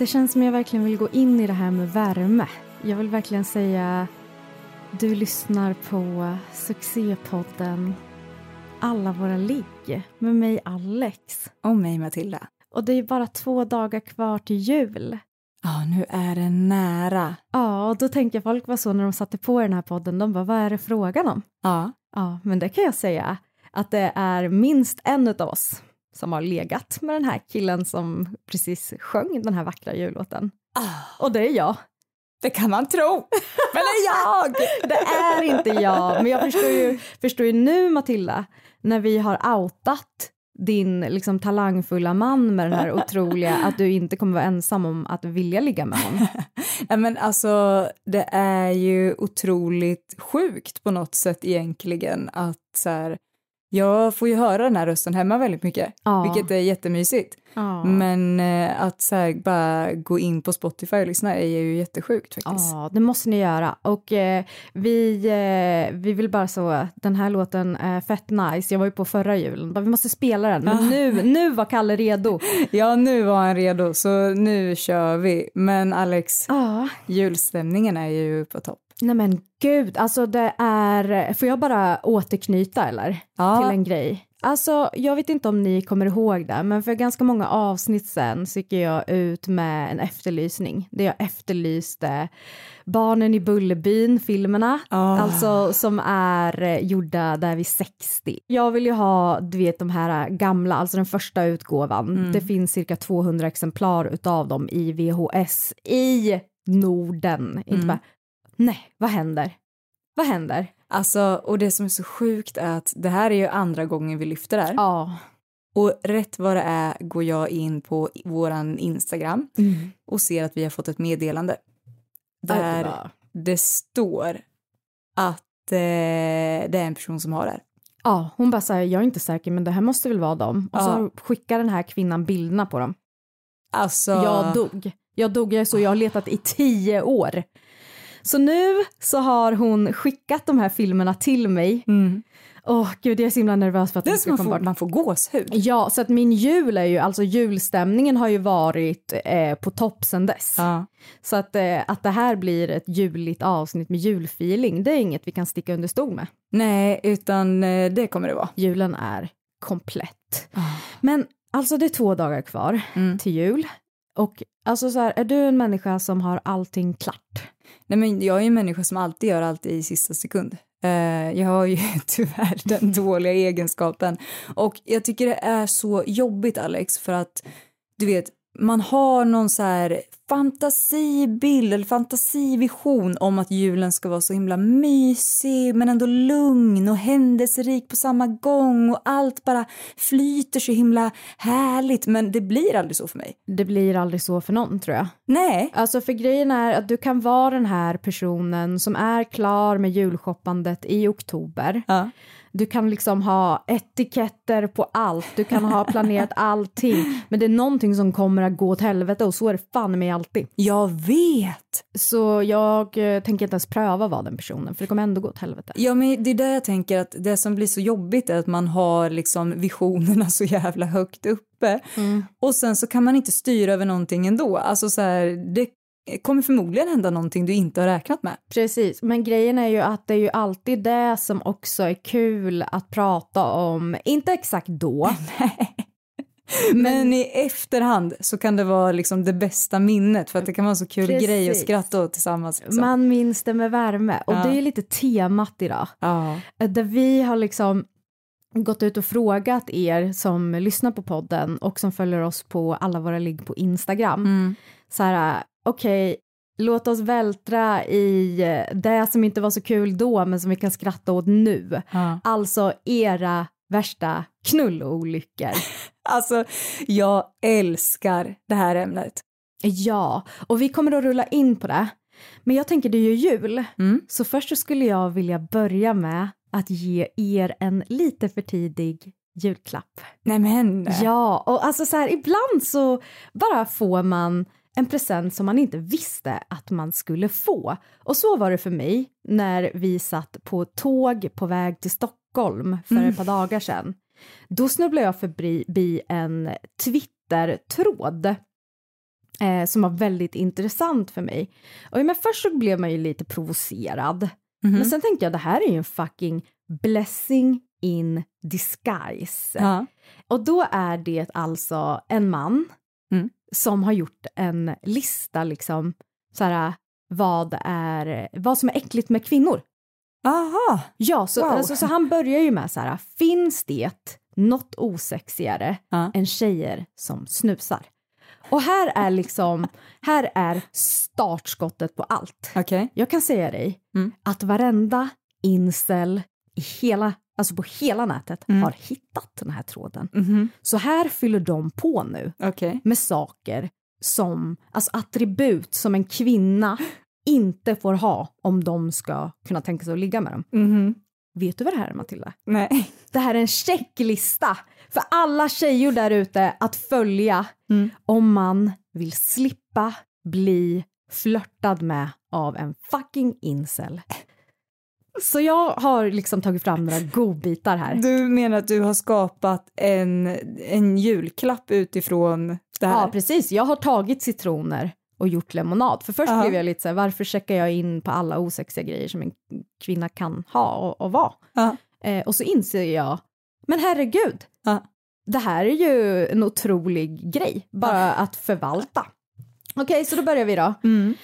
Det känns som jag verkligen vill gå in i det här med värme. Jag vill verkligen säga du lyssnar på succépodden alla våra ligg med mig Alex. Och mig Matilda. Och det är bara två dagar kvar till jul. Ja, nu är det nära. Ja, och då tänker folk var så när de satte på den här podden, de bara vad är det frågan om? Ja. Ja, men det kan jag säga att det är minst en av oss som har legat med den här killen som precis sjöng den här vackra jullåten. Ah, Och det är jag. Det kan man tro. Men det är jag! Det är inte jag, men jag förstår ju, förstår ju nu Matilda, när vi har outat din liksom talangfulla man med den här otroliga, att du inte kommer vara ensam om att vilja ligga med honom. Nej, men alltså, det är ju otroligt sjukt på något sätt egentligen att så här, jag får ju höra den här rösten hemma väldigt mycket, Ja. vilket är jättemysigt. Ja. Men eh, att så bara gå in på Spotify och lyssna är ju jättesjukt faktiskt. Ja, det måste ni göra. Och eh, vi, eh, vi vill bara så, den här låten är fett nice. Jag var ju på förra julen, bara, vi måste spela den. Men nu, nu var Kalle redo. Ja, nu var han redo, så nu kör vi. Men Alex, julstämningen är ju på topp. Nej men gud, alltså det är, får jag bara återknyta eller? Ja. Till en grej. Alltså, jag vet inte om ni kommer ihåg det, men för ganska många avsnitt sen så gick jag ut med en efterlysning där jag efterlyste Barnen i Bullerbyn, filmerna, Ah. alltså som är eh, gjorda där vid 60. Jag vill ju ha, du vet de här gamla, alltså den första utgåvan. Det finns cirka 200 exemplar utav dem i VHS i Norden. Inte bara, nej, vad händer? Vad händer? Alltså, och det som är så sjukt är att det här är ju andra gången vi lyfter det här. Ja. Och rätt vad det är går jag in på våran Instagram Mm. och ser att vi har fått ett meddelande. Där Ja. det står att eh, det är en person som har det här. Ja, hon bara säger jag är inte säker men det här måste väl vara dem. Och så skickar den här kvinnan bilderna på dem. Alltså... Jag dog. Jag dog, jag är så, jag har letat i tio år. Så nu så har hon skickat de här filmerna till mig. Mm. Åh gud, jag är så himla nervös för att Det ska man komma får, bort. man får gåshud. Ja, så att min jul är ju, alltså julstämningen har ju varit eh, på topp sen dess. Ja. Så att, eh, att det här blir ett juligt avsnitt med julfeeling, det är inget vi kan sticka under stol med. Nej, utan eh, det kommer det vara. Julen är komplett. Men alltså det är två dagar kvar Mm. till jul. Och alltså så här, är du en människa som har allting klart? Nej, men jag är en människa som alltid gör allt i sista sekund. Eh, jag har ju tyvärr den dåliga egenskapen. Och jag tycker det är så jobbigt, Alex, för att du vet, man har någon så här fantasibild eller fantasivision om att julen ska vara så himla mysig men ändå lugn och händelserik på samma gång och allt bara flyter så himla härligt men det blir aldrig så för mig. Det blir aldrig så för någon tror jag. Nej. Alltså för grejen är att du kan vara den här personen som är klar med julshoppandet i oktober. Ja. Du kan liksom ha etiketter på allt, du kan ha planerat allting. Men det är någonting som kommer att gå åt helvete och så är det fan med alltid. Jag vet! Så jag eh, tänker inte ens pröva vara den personen för det kommer ändå gå åt helvete. Ja, men det är där jag tänker att det som blir så jobbigt är att man har liksom visionerna så jävla högt uppe och sen så kan man inte styra över någonting ändå. Alltså så här, det kommer förmodligen hända någonting du inte har räknat med. Precis, men grejen är ju att det är ju alltid det som också är kul att prata om, inte exakt då, Men i efterhand så kan det vara liksom det bästa minnet för att det kan vara en så kul Precis. grej att skratta åt tillsammans. Liksom. Man minns det med värme och Ja. det är lite temat idag. ja. Eh, Där vi har liksom gått ut och frågat er som lyssnar på podden och som följer oss på alla våra ligg på Instagram. Mm. Så här, okej, låt oss vältra i eh, det som inte var så kul då men som vi kan skratta åt nu. Ja. Alltså era värsta knullolyckor. Alltså, jag älskar det här ämnet. Ja, och vi kommer att rulla in på det. Men jag tänker det är ju jul, Mm. så först så skulle jag vilja börja med att ge er en lite för tidig julklapp. Nej men. Ja, och alltså så här ibland så bara får man en present som man inte visste att man skulle få. Och så var det för mig när vi satt på tåg på väg till Stockholm för ett par dagar sedan. Då snubblade jag förbi bi en Twitter-tråd eh, som var väldigt intressant för mig. Och men först så blev man ju lite provocerad. Mhm. Men sen tänkte jag det här är ju en fucking blessing in disguise. Ja. Och då är det alltså en man Mm. Som har gjort en lista liksom så här vad är vad som är äckligt med kvinnor. Aha. Ja, så, Wow. alltså, så han börjar ju med så här finns det något osexigare Ja. än tjejer som snusar? Och här är liksom, här är startskottet på allt. Okej. Jag kan säga dig Mm. att varenda incel i hela, alltså på hela nätet Mm. har hittat den här tråden. Mhm. Så här fyller de på nu Okej. med saker som, alltså attribut som en kvinna inte får ha om de ska kunna tänka sig att ligga med dem. Mhm. Vet du vad det här är Matilda? Nej. Det här är en checklista för alla tjejer där ute att följa Mm. om man vill slippa bli flörtad med av en fucking incel. Så jag har liksom tagit fram några godbitar här. Du menar att du har skapat en, en julklapp utifrån det här? Ja, precis. Jag har tagit citroner och gjort lemonad. För först Ja. blev jag lite så här, varför checkar jag in på alla osexiga grejer som en kvinna kan ha och, och vara? Ja. Eh, och så inser jag, men herregud, Ja. det här är ju en otrolig grej, bara att förvalta. Okej, så då börjar vi då. Mm.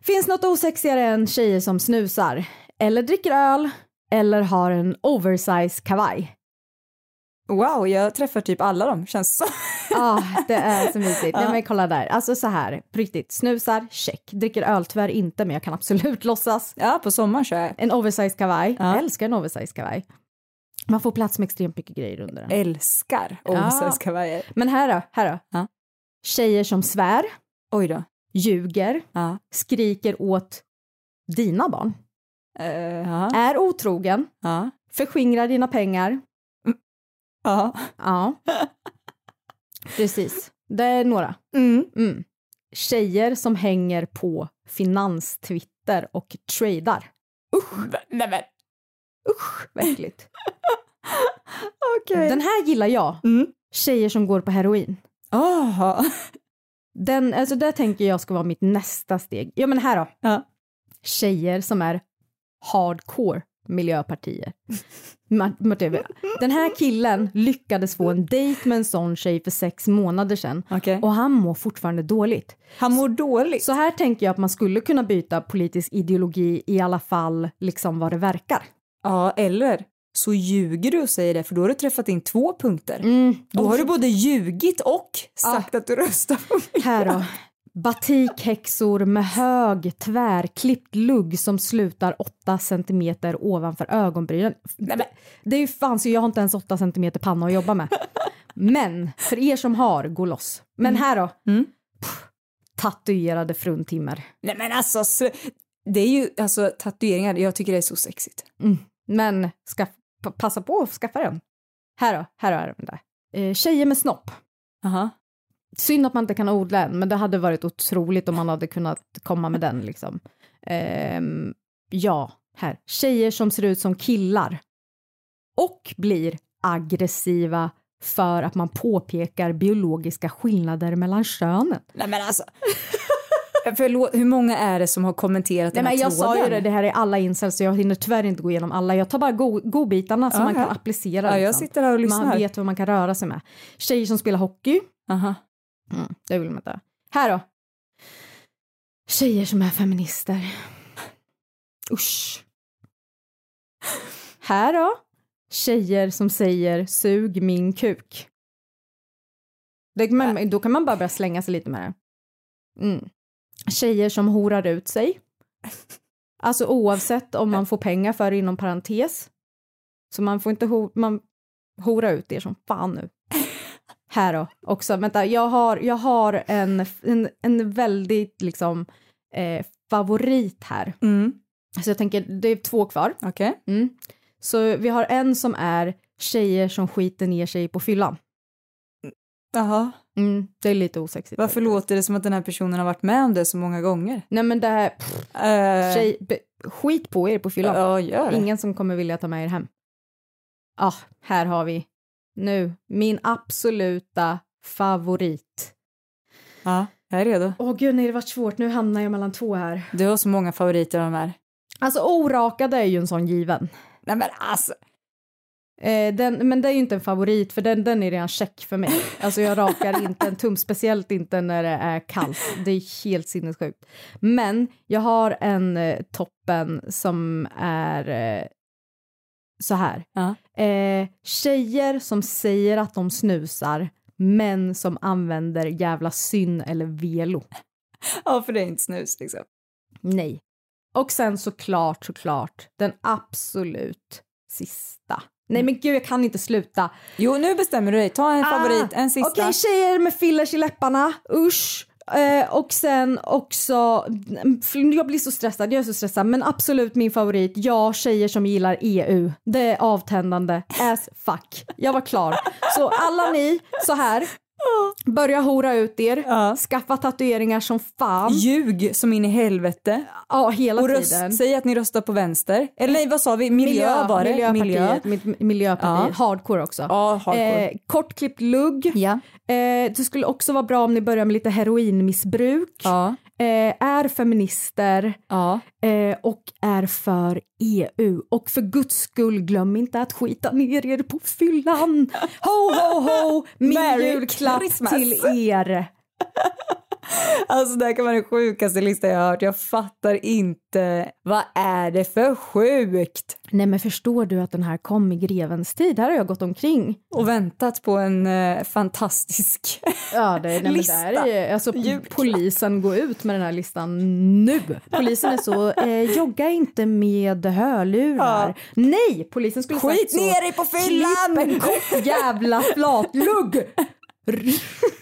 Finns något osexigare än tjejer som snusar, eller dricker öl, eller har en oversize kavaj? Wow, jag träffar typ alla dem, känns så. Ja, det är så mysigt. Nej, men kolla där. Alltså så här, på riktigt. Snusar, check. Dricker öl, tyvärr inte, men jag kan absolut låtsas. Ja, på sommaren kör jag. En oversize kavaj. Ja. Jag älskar en oversize kavaj. Man får plats med extremt mycket grejer under den. Älskar oversize kavajer. Men här då, här då. Ja. Tjejer som svär, Oj då. ljuger, Ja. skriker åt dina barn, Uh, är otrogen, Ja. förskingrar dina pengar. Ja. Ja, precis. Det är några. Mm. Mm. Tjejer som hänger på finanstwitter och tradar. Nej men. Usch, vad äckligt. Okej. Den här gillar jag. Mm. Tjejer som går på heroin. Aha. Den, alltså det tänker jag ska vara mitt nästa steg. Ja men här då. Ja. Tjejer som är hardcore miljöpartier. Den här killen lyckades få en dejt med en sån tjej för sex månader sedan Okej. och han mår fortfarande dåligt. Han mår dåligt. Så här tänker jag att man skulle kunna byta politisk ideologi i alla fall liksom vad det verkar. Ja, eller så ljuger du och säger det för då har du träffat in två punkter. Mm. Då har du både ljugit och sagt att du röstar på mig. Här då. Batikhäxor med hög tvärklippt lugg som slutar 8 centimeter ovanför ögonbrynen. Det, det är ju fan så jag har inte ens 8 centimeter panna att jobba med. Men för er som har, gå loss. Men här då. Mm. Pff, tatuerade fruntimmer. Nej men alltså, det är ju alltså tatueringar, jag tycker det är så sexigt. Mm. Men ska pa- passa på att skaffa den. Här då, här är den där. Eh, tjejer med snopp. Aha. Synd att man inte kan odla en, men det hade varit otroligt om man hade kunnat komma med den liksom. Ehm, ja, här. Tjejer som ser ut som killar. Och blir aggressiva för att man påpekar biologiska skillnader mellan könen. Nej men alltså. Förlåt, hur många är det som har kommenterat Nej, den här men jag sa tråden? ju det, det här är alla incels så jag hinner tyvärr inte gå igenom alla. Jag tar bara go- godbitarna som Ja, man kan applicera. Ja, jag liksom. sitter här och lyssnar. Man vet vad man kan röra sig med. Tjejer som spelar hockey, Aha. Mm, det vill man inte. Här då. Tjejer som är feminister. Usch. Här då. Tjejer som säger sug min kuk. Det kan man, då kan man bara börja slänga sig lite med det. Mm. Tjejer som horar ut sig. Alltså oavsett om man får pengar för det inom parentes. Så man får inte ho man hora ut er som fan nu. Här då också, vänta, jag har, jag har en, en, en väldigt liksom eh, favorit här. Mm. Så jag tänker, det är två kvar. Okej. Mm. Så vi har en som är tjejer som skiter ner sig på fyllan. Jaha. Mm, det är lite osexigt. Varför låter det som att den här personen har varit med om det så många gånger? Nej men det här, pff, Uh, tjej, be, skit på er på fyllan. Det. Ingen som kommer vilja ta med er hem. Ja, ah, här har vi nu min absoluta favorit. Ja, jag är redo. Åh gud, nej det var svårt. Nu hamnar jag mellan två här. Du har så många favoriter av de här. Alltså orakade är ju en sån given. Nej men alltså. Eh, den, men det är ju inte en favorit för den, den är redan check för mig. Alltså jag rakar inte en tum, speciellt inte när det är kallt. Det är helt sinnessjukt. Men jag har en eh, toppen som är eh, så här. Ja. Eh, tjejer som säger att de snusar men som använder jävla syn eller velo. Ja, för det är inte snus liksom. Nej. Och sen såklart, såklart, den absolut sista. Nej men gud, jag kan inte sluta. Jo, nu bestämmer du dig. Ta en Ah, favorit, en sista. Okej, tjejer med fillers i läpparna, usch. Eh, och sen också, mm, jag blir så stressad, jag är så stressad, men absolut min favorit, ja, tjejer som gillar EU. Det är avtändande as fuck. Jag var klar. Så alla ni, så här, börja hora ut er, Ja. skaffa tatueringar som fan. Ljug som in i helvete. Ja, hela Och röst, tiden. säg att ni röstar på vänster. Eller nej, vad sa vi? Miljö, var det. Miljöpartiet, Miljö. Miljöpartiet. Ja. hardcore också. Ja, hardcore. Eh, kortklippt lugg. Ja. Eh, det skulle också vara bra om ni börjar med lite heroinmissbruk. Ja. Eh, är feminister Ja. eh, och är för EU. Och för guds skull, glöm inte att skita ner er på fyllan. Ho, ho, ho! Min Merry julklapp Christmas. till er. Alltså det här kan vara den sjukaste listan jag har hört. Jag fattar inte. Vad är det för sjukt? Nej men förstår du att den här kom i grevens tid? Här har jag gått omkring. Och väntat på en eh, fantastisk... Ja, det, nej, Lista. där är, alltså, Julklapp. polisen går ut med den här listan nu. Polisen är så, eh, jogga inte med hörlurar. Ja. Nej, polisen skulle Skit sagt så. ner dig på fyllan! Klipp en kort jävla flatlugg!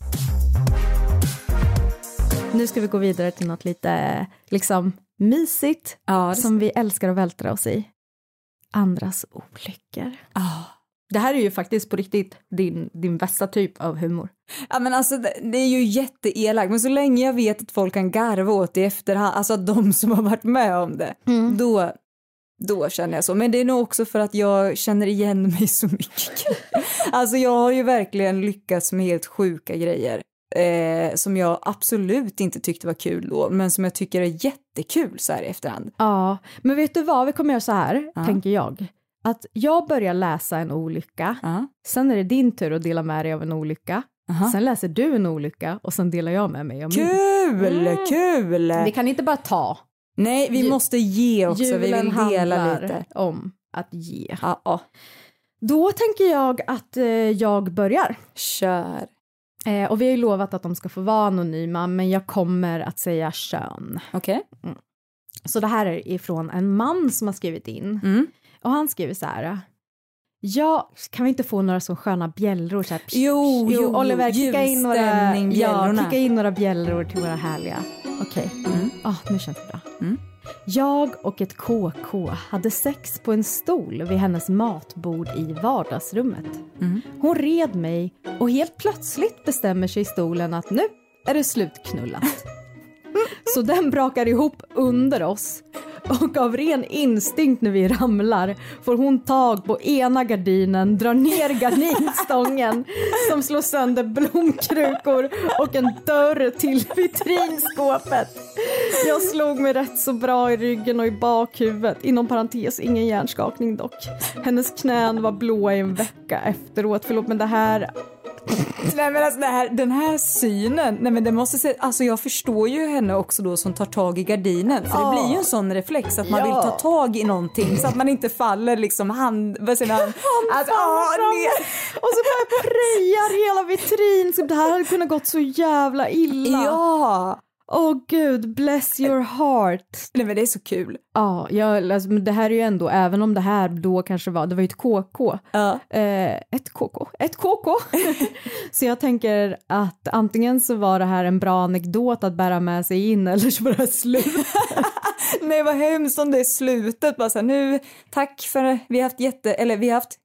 Nu ska vi gå vidare till något lite liksom mysigt Ja, som vi älskar att vältra oss i. Andras olyckor. Ah. Det här är ju faktiskt på riktigt din, din bästa typ av humor. Ja men alltså det, det är ju jätteelakt men så länge jag vet att folk kan garva åt det i efterhand, alltså att de som har varit med om det, då, då känner jag så. Men det är nog också för att jag känner igen mig så mycket. alltså jag har ju verkligen lyckats med helt sjuka grejer. Eh, som jag absolut inte tyckte var kul då, men som jag tycker är jättekul så här i efterhand. Ja, men vet du vad, vi kommer göra så här, tänker jag. Att jag börjar läsa en olycka, Ja. sen är det din tur att dela med dig av en olycka, Aha. sen läser du en olycka och sen delar jag med mig av min. Kul, kul! Vi kan inte bara ta, Nej, vi Ju- måste ge också. Vi vill dela lite. om att ge. Ja, ja. Då tänker jag att eh, jag börjar. Kör. Eh, och vi har ju lovat att de ska få vara anonyma, men jag kommer att säga kön. Okej. Så det här är ifrån en man som har skrivit in. Mm. Och han skriver så här. Ja, kan vi inte få några så sköna bjällror? Så här, psh, Jo, psh. jo, Oliver, kicka in, några, ja, kicka in några bjällror till våra härliga. Okej, Mm. Ah, nu känns det bra. Jag och ett KK hade sex på en stol vid hennes matbord i vardagsrummet. Mm. Hon red mig och helt plötsligt bestämmer sig stolen att nu är det slutknullat. Så den brakar ihop under oss och av ren instinkt när vi ramlar får hon tag på ena gardinen, drar ner gardinstången som slår sönder blomkrukor och en dörr till vitrinskåpet. Jag slog mig rätt så bra i ryggen och i bakhuvudet, inom parentes ingen hjärnskakning dock. Hennes knän var blåa i en vecka efteråt, förlåt men det här Nej men alltså det här, den här synen, nej men det måste se, alltså jag förstår ju henne också då som tar tag i gardinen för det blir ju en sån reflex att man Ja. vill ta tag i någonting så att man inte faller liksom hand, vad säger man? Alltså, ah, ner. Och så bara prejar hela vitrin. Så det här hade kunnat gått så jävla illa. Ja! Åh gud, bless your heart. Nej men det är så kul. Ja, jag, alltså, men det här är ju ändå, även om det här då kanske var, det var ju ett KK. Ja. Eh, ett KK, ett KK. så jag tänker att antingen så var det här en bra anekdot att bära med sig in eller så var det här slut. Nej vad hemskt om det är slutet bara så här, nu tack för vi har haft jätte, eller vi har haft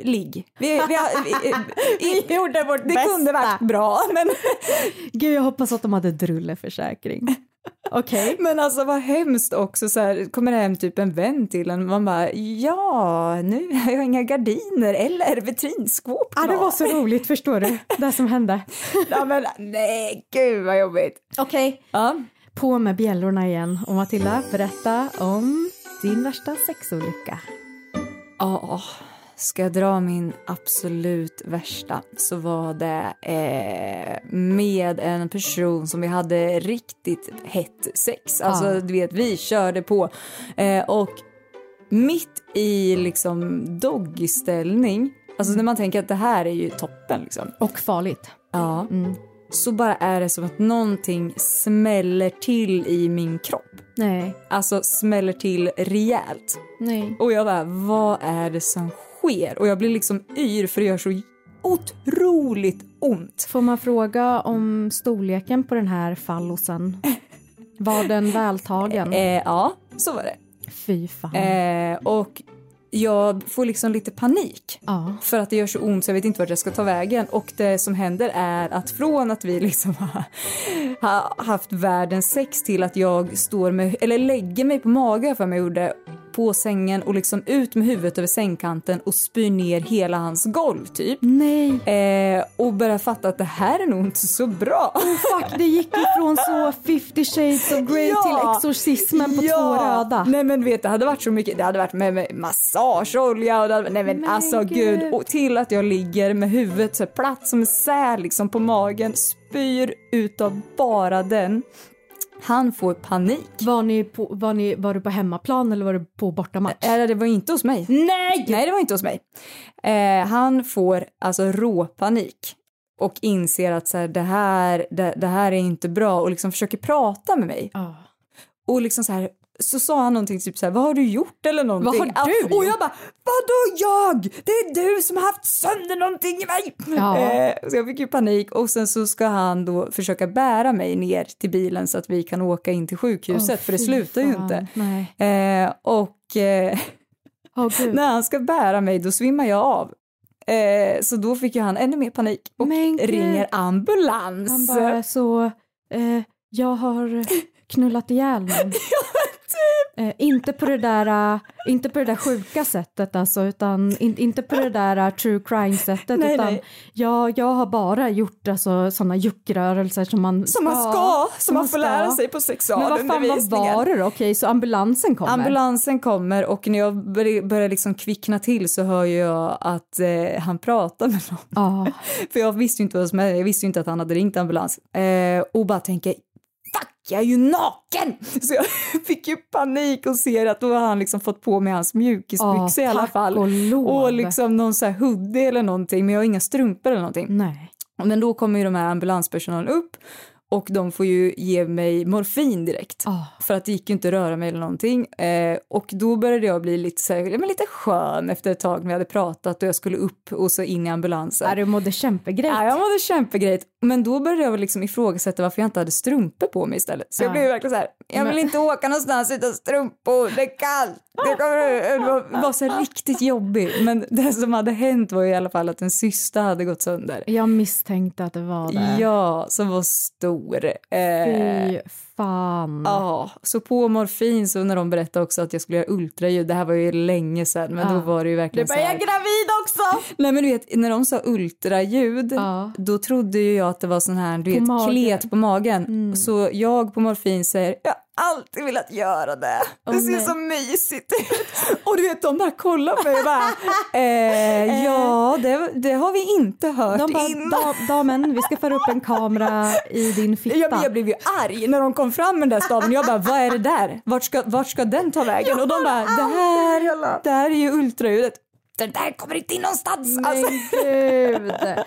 ligg. Vi, vi, har, vi, eh, Vi gjorde vårt det bästa. kunde varit bra men, Gud, jag hoppas att de hade drulleförsäkring. Okej. men alltså vad hemskt också så här, kommer det hem typ en vän till en man bara ja nu har jag inga gardiner eller vitrinskåp Ja, det kvar." var så roligt, förstår du? Det som hände. ja, men, nej gud vad jobbigt. Okej. Ja. På med bjällrorna igen. Och Matilda, berätta om din värsta sexolycka. Ja, ska jag dra min absolut värsta så var det eh, med en person som vi hade riktigt hett sex. Alltså Ja. du vet, vi körde på. Eh, och mitt i liksom doggyställning, alltså när man tänker att det här är ju toppen liksom. Och farligt. Ja. Mm. Så bara är det som att någonting smäller till i min kropp. Nej, Alltså smäller till rejält. nej. Och jag bara, vad är det som sker? Och jag blir liksom yr för det gör så otroligt ont. Får man fråga om storleken på den här fallosen? Var den vältagen? Eh, ja, så var det. Fy fan. Eh, och jag får liksom lite panik. Ja. För att det gör så ont så jag vet inte vart jag ska ta vägen. Och det som händer är att från att vi liksom har, har haft världens sex till att jag står med, eller lägger mig på mage för mig gjorde på sängen och liksom ut med huvudet över sängkanten och spyr ner hela hans golv typ. Nej. Eh, och börjar fatta att det här är nog inte så bra. Fuck, det gick ifrån så 50 shades of grey Ja. till exorcismen på två röda. Nej men vet det hade varit så mycket, det hade varit med, med massageolja och det nej men, Men alltså gud. gud. Och till att jag ligger med huvudet så platt som en säl liksom på magen, spyr utav bara den. Han får panik. Var, ni på, var, ni, var du på hemmaplan eller var du på bortamatch? Eller det var inte hos mig. Nej! Nej, det var inte hos mig. Eh, han får alltså råpanik och inser att så här, det, här, det, det här är inte bra och liksom försöker prata med mig. Ja. Och liksom så här, så sa han någonting typ så här, vad har du gjort eller någonting? Vad har du Ja, Och jag gjort? bara, vadå jag? Det är du som har haft sönder någonting i mig! Ja. Eh, så jag fick ju panik och sen så ska han då försöka bära mig ner till bilen så att vi kan åka in till sjukhuset Åh, för det slutar ju fan. inte. Nej. Eh, och eh, gud. när han ska bära mig då svimmar jag av. Eh, så då fick ju han ännu mer panik och ringer ambulans. Han bara så, eh, jag har knullat ihjäl någon. Eh, inte, på det där, eh, inte på det där sjuka sättet alltså, utan in, inte på det där eh, true crime sättet Nej, utan nej. Jag, jag har bara gjort alltså, sådana juckrörelser som man som man ska, som man får ska. lära sig på Men vad fan sexualundervisningen. vad var det då? Okej, så ambulansen kommer? Ambulansen kommer och när jag börjar, liksom kvickna till så hör jag att eh, han pratar med någon. Ja. För jag visste ju inte vad som hände, jag visste ju inte att han hade ringt ambulans. Eh, och bara tänker, jag ju naken! Så jag fick ju panik och ser att då har han liksom fått på mig hans mjukisbyxor i alla fall. och lov. och liksom någon så här hoodie eller någonting men jag har inga strumpor eller någonting. Nej. Men då kommer ju de här ambulanspersonalen upp och de får ju ge mig morfin direkt. Ah. För att det gick ju inte att röra mig eller någonting. Eh, och då började jag bli lite, så här, ja, men lite skön efter ett tag när vi hade pratat och jag skulle upp och så in i ambulansen. Är du mådde kämpegrejt? Ja, jag mådde kämpegrejt. Men då började jag liksom ifrågasätta varför jag inte hade strumpor på mig istället. Så jag Ja. blev verkligen så här, jag vill Men- inte åka någonstans utan strumpor, det är kallt. Det, kommer, det var, så här riktigt jobbigt. Men det som hade hänt var ju i alla fall att en cysta hade gått sönder. Jag misstänkte att det var det. Ja, som var stor. Eh, Fy fan. Ja, så på morfin så när de berättade också att jag skulle göra ultraljud, det här var ju länge sedan men Ja. då var det ju verkligen så här. gravid också! Nej men du vet, när de sa ultraljud, Ja. då trodde ju jag att det var sån här, du vet, magen. klet på magen. Så jag på morfin säger, jag har alltid velat göra det. Det Åh, ser nej. så mysigt ut. Och du vet, de bara kollar på mig och bara, eh, ja, det, det har vi inte hört De bara, innan. "Da- damen, vi ska föra upp en kamera i din fitta. Jag, jag blev ju arg när de kom fram med den där staven. Jag bara, vad är det där? Vart ska, vart ska den ta vägen? Och de bara, det här, det här är ju ultraljudet. Det där kommer inte in någonstans. Alltså. Men gud.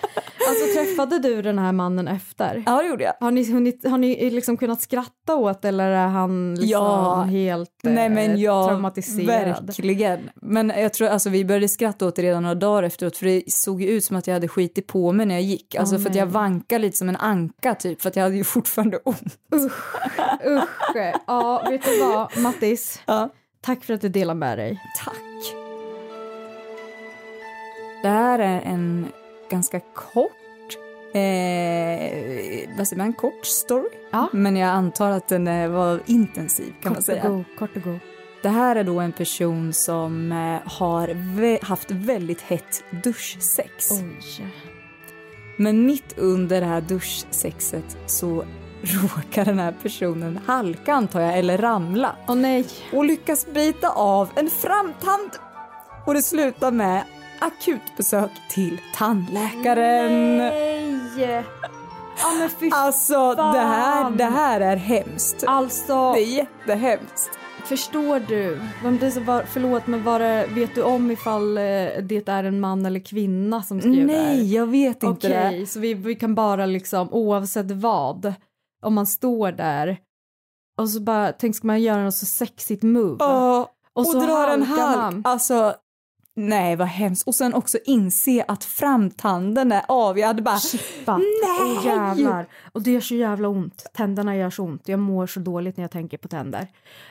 Alltså träffade du den här mannen efter? Ja, det gjorde jag. Har ni, hunnit, har ni liksom kunnat skratta åt eller är han liksom Ja. helt eh, Nej men jag, traumatiserad? verkligen. Men jag tror, alltså vi började skratta åt det redan några dagar efteråt för det såg ju ut som att jag hade skitit på mig när jag gick. Alltså Åh, för att jag vankade lite som en anka typ för att jag hade ju fortfarande ont. Usch. Ja, vet du vad Mattis? Ja. Tack för att du delar med dig. Tack. Det här är en ganska kort, eh, vad säger man, kort story. Ja. Men jag antar att den var intensiv kan man Kort säga. och go, kort och go. Det här är då en person som eh, har haft väldigt hett duschsex. Oj. Men mitt under det här duschsexet så råkar den här personen halka antar jag, eller ramla Åh nej. och lyckas bita av en framtand. Och det slutar med akutbesök till tandläkaren. Nej. Ja men fy Alltså det här, fan. det här är hemskt. Alltså, Det är jättehemskt. förstår du? Vem det är så var, förlåt, men var det, vet du om ifall eh, det är en man eller kvinna som här? Nej, jag vet inte Okej, det. så vi, vi kan bara liksom, oavsett vad, om man står där och så bara, tänk ska man göra något så sexigt move? Ja, och, så drar en halk. man. Alltså, nej vad hemskt. Och sen också inse att framtanden är av. Jag hade bara, Chippat. Nej! Jävlar. Och det gör så jävla ont. Tänderna gör så ont. Jag mår så dåligt när jag tänker på tänder.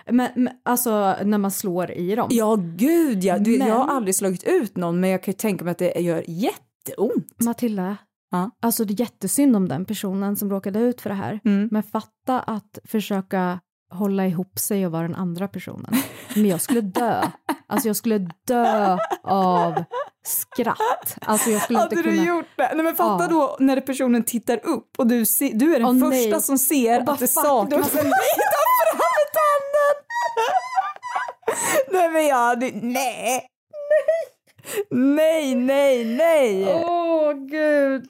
Men, men alltså när man slår i dem. ja gud ja. Du, Men- Jag har aldrig slagit ut någon men jag kan ju tänka mig att det gör jätteont. Matilda, Ja. alltså det är jättesynd om den personen som råkade ut för det här. Mm. Men fatta att försöka hålla ihop sig och vara den andra personen. Men jag skulle dö. Alltså jag skulle dö av skratt. Alltså jag skulle Hade inte du kunna... gjort det? Nej men fatta Ja. då när personen tittar upp och du, se, du är den Åh, första nej. som ser Och att det saknas du en bit av framtanden. nej men jag hade, nej. Nej, nej, nej. Åh gud,